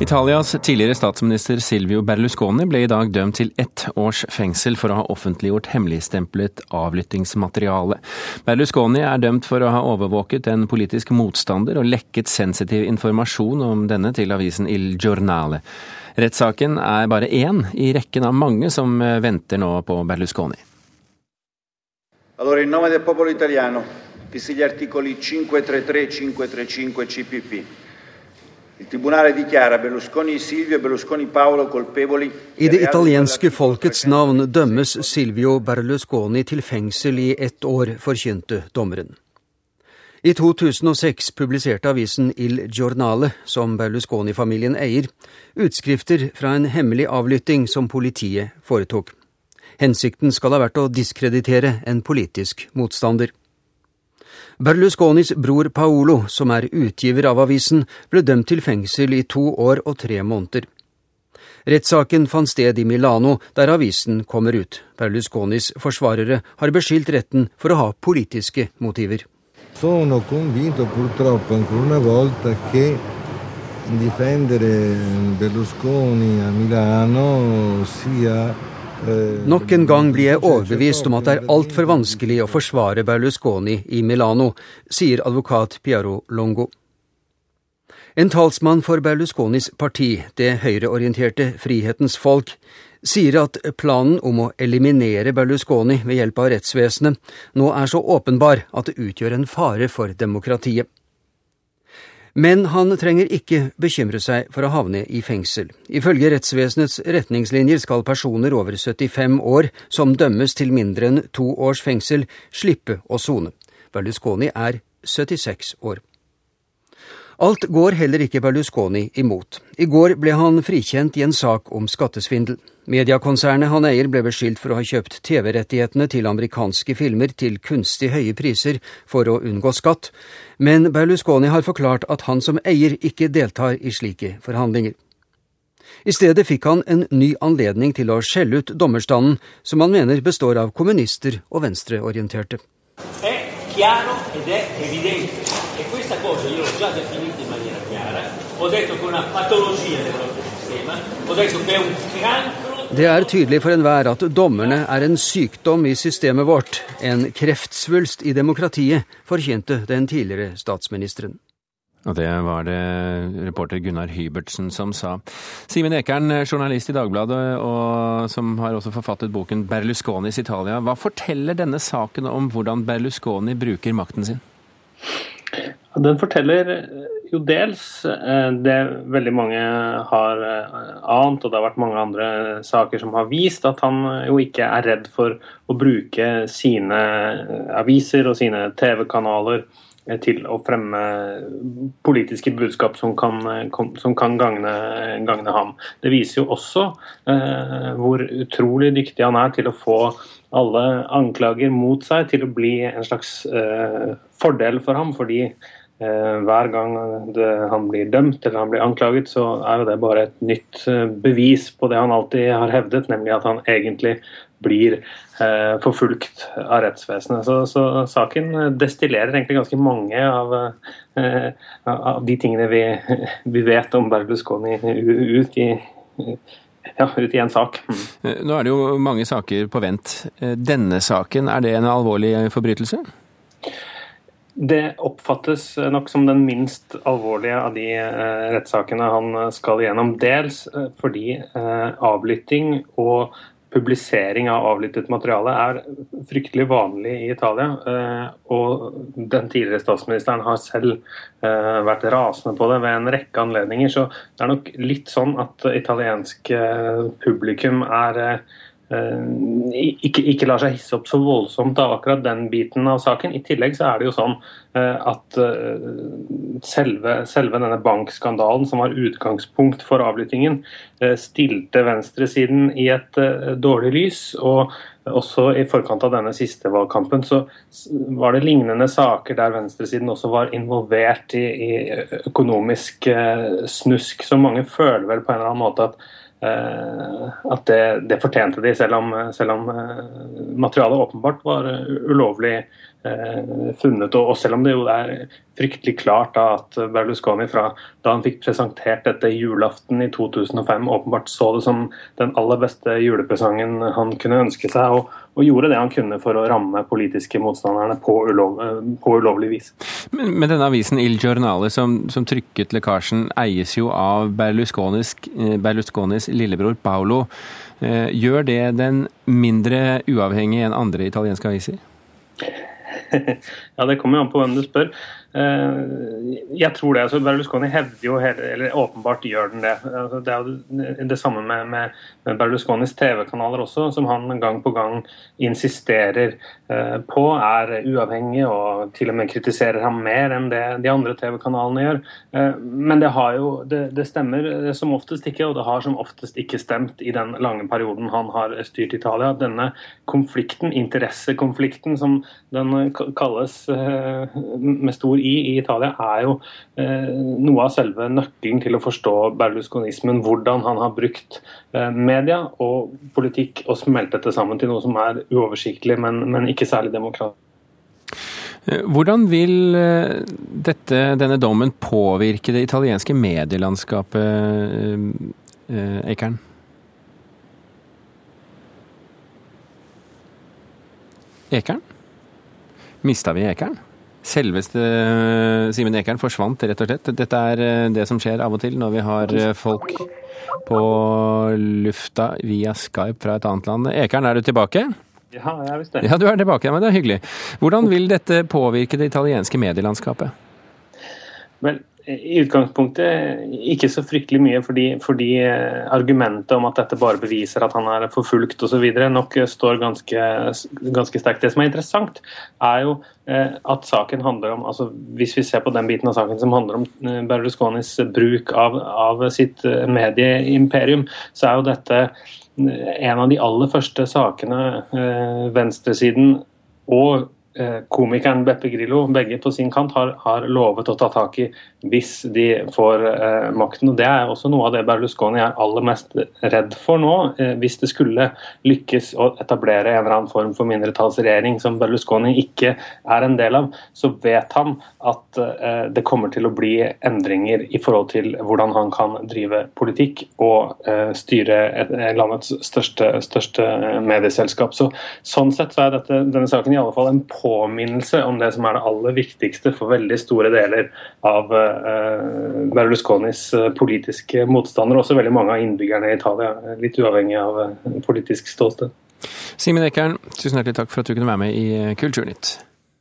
Italias tidligere statsminister Silvio Berlusconi ble i dag dømt til ett års fengsel for å ha offentliggjort hemmeligstemplet avlyttingsmateriale. Berlusconi er dømt for å ha overvåket en politisk motstander og lekket sensitiv informasjon om denne til avisen Il Giornale. Rettssaken er bare én i rekken av mange som venter nå på Berlusconi. Allora, in nome del popolo italiano, visti gli articoli 533 e 535 CPP, il Tribunale dichiara Berlusconi Silvio e Berlusconi Paolo colpevoli I det italienske folkets navn dømmes Silvio Berlusconi til fengsel i ett år, forkynte dommeren. I 2006 publiserte avisen Il Giornale, som Berlusconi-familien eier, utskrifter fra en hemmelig avlytting som politiet foretok. Hensikten skal ha vært å diskreditere en politisk motstander. Berlusconis bror Paolo, som er utgiver av avisen, ble dømt til fengsel i to år og tre måneder. Rettssaken fant sted i Milano, der avisen kommer ut. Berlusconis forsvarere har beskyldt retten for å ha politiske motiver. Sono convinto purtroppo ancora una volta che difendere Berlusconi a Milano sia Nok en gang blir jeg overbevist om at det er altfor vanskelig å forsvare Berlusconi i Milano, sier advokat Piaro Longo. En talsmann for Berlusconis parti, det høyreorienterte Frihetens Folk, sier at planen om å eliminere Berlusconi ved hjelp av rettsvesenet nå er så åpenbar at det utgjør en fare for demokratiet. Men han trenger ikke bekymre seg for å havne i fengsel. Ifølge rettsvesenets retningslinjer skal personer over 75 år som dømmes til mindre enn to års fengsel, slippe å sone. Berlusconi er 76 år. Alt går heller ikke Berlusconi imot. I går ble han frikjent i en sak om skattesvindel. Mediakonsernet han eier ble beskyldt for å ha kjøpt TV-rettighetene til amerikanske filmer til kunstig høye priser for å unngå skatt, men Berlusconi har forklart at han som eier ikke deltar i slike forhandlinger. I stedet fikk han en ny anledning til å skjelle ut dommerstanden, som han mener består av kommunister og venstreorienterte. Det er klart, det er questa cosa io l'ho già definita in maniera chiara, ho detto che è una patologia del nostro sistema, ho detto che è un cancro Det er tydelig for enhver at dommerne er en sykdom i systemet vårt, en kreftsvulst i demokratiet, forkynte den tidligere statsministeren. Og det var det reporter Gunnar Hybertsen som sa. Simen Ekern, journalist i Dagbladet, og som har også forfattet boken 'Berlusconis Italia'. Hva forteller denne saken om hvordan Berlusconi bruker makten sin? Den forteller jo dels det veldig mange har ant, og det har vært mange andre saker som har vist at han jo ikke er redd for å bruke sine aviser og sine TV-kanaler til å fremme politiske budskap som kan, som kan gagne, gagne, ham. Det viser jo også eh, hvor utrolig dyktig han er til å få alle anklager mot seg til å bli en slags eh, fordel for ham. fordi eh, hver gang det, han blir dømt eller han blir anklaget, så er det bare et nytt bevis på det han alltid har hevdet, nemlig at han egentlig blir eh, forfulgt av rettsvesenet. Så, så, saken destillerer egentlig ganske mange av, eh, av de tingene vi, vi, vet om Berlusconi ut i, ja, ut i en sak. Mm. Nå er det jo mange saker på vent. Denne saken, er det en alvorlig forbrytelse? Det oppfattes nok som den minst alvorlige av de eh, rettssakene han skal gjennom. Dels fordi eh, avlytting og publisering av avlyttet materiale er fryktelig vanlig i Italia. Eh, og den tidligere statsministeren har selv eh, vært rasende på det ved en rekke anledninger. Så det er nok litt sånn at italiensk eh, publikum er ikke, ikke, lar seg hisse opp så voldsomt av akkurat den biten av saken. I tillegg så er det jo sånn at selve, selve denne bankskandalen som var utgangspunkt for avlyttingen, stilte venstresiden i et dårlig lys. og også i forkant av denne siste valgkampen så var det lignende saker der venstresiden også var involvert i, i økonomisk snusk. Så mange føler vel på en eller annen måte at at det, det, fortjente de, selv om, selv om materialet åpenbart var ulovlig funnet. Og, selv om det jo er fryktelig klart da, at Berlusconi fra da han fikk presentert dette julaften i 2005, åpenbart så det som den aller beste julepresangen han kunne ønske seg, og, og gjorde det han kunne for å ramme politiske motstanderne på, ulov, på ulovlig vis. Men, men, denne avisen Il Giornale som, som trykket lekkasjen, eies jo av Berlusconis, Berlusconis lillebror Paolo. Eh, gjør det den mindre uavhengig enn andre italienske aviser? ja, det kommer jo an på hvem du spør. Eh, jeg tror det. altså Berlusconi hevder jo, eller åpenbart gjør den det. Altså, det er jo det samme med, med, Berlusconis TV-kanaler også, som han gang på gang insisterer på er uavhengig, og til og med kritiserer ham mer enn det de andre TV-kanalene gjør. Eh, men det, har jo, det, det, stemmer som oftest ikke, og det har som oftest ikke stemt i den lange perioden han har styrt Italia. Denne konflikten, interessekonflikten som den kalles med stor i i Italia, er jo eh, noe av selve nøkkelen til å forstå berlusconismen. Hvordan han har brukt eh, media og politikk og smelt dette sammen til noe som er uoversiktlig, men, men ikke særlig demokratisk. Eh, hvordan vil eh, dette, denne dommen påvirke det italienske medielandskapet, Eikern? Ekern? Mista vi Ekern? Selveste eh, Simen Ekern forsvant, rett og slett. Dette er eh, det som skjer av og til når vi har eh, folk på lufta via Skype fra et annet land. Ekern, er du tilbake? Ja, jeg er visst det. Ja, du er tilbake, men det er hyggelig. Hvordan vil dette påvirke det italienske medielandskapet? Vel, i utgangspunktet ikke så fryktelig mye, fordi, fordi, eh, argumentet om at dette bare beviser at han er forfulgt osv. nok står ganske, ganske sterkt. Det som er interessant, er jo eh, at saken handler om altså Hvis vi ser på den biten av saken som handler om eh, Berlusconis bruk av, av sitt medieimperium, så er jo dette en av de aller første sakene venstresiden og komikeren Beppe Grillo, begge på sin kant, har, har, lovet å ta tak i hvis de får eh, makten. og Det er også noe av det Berlusconi er aller mest redd for nå. Eh, hvis det skulle lykkes å etablere en eller annen form for mindretallsregjering som Berlusconi ikke er en del av, så vet han at eh, det kommer til å bli endringer i forhold til hvordan han kan drive politikk og eh, styre et, landets største, største medieselskap. Så, sånn sett så er dette, denne saken i alle fall en på påminnelse om det som er det aller viktigste for veldig store deler av uh, Berlusconis eh, politiske motstandere, også veldig mange av innbyggerne i Italia, litt uavhengig av politisk ståsted. Simen Ekern, tusen hjertelig takk for at du kunne være med i Kulturnytt.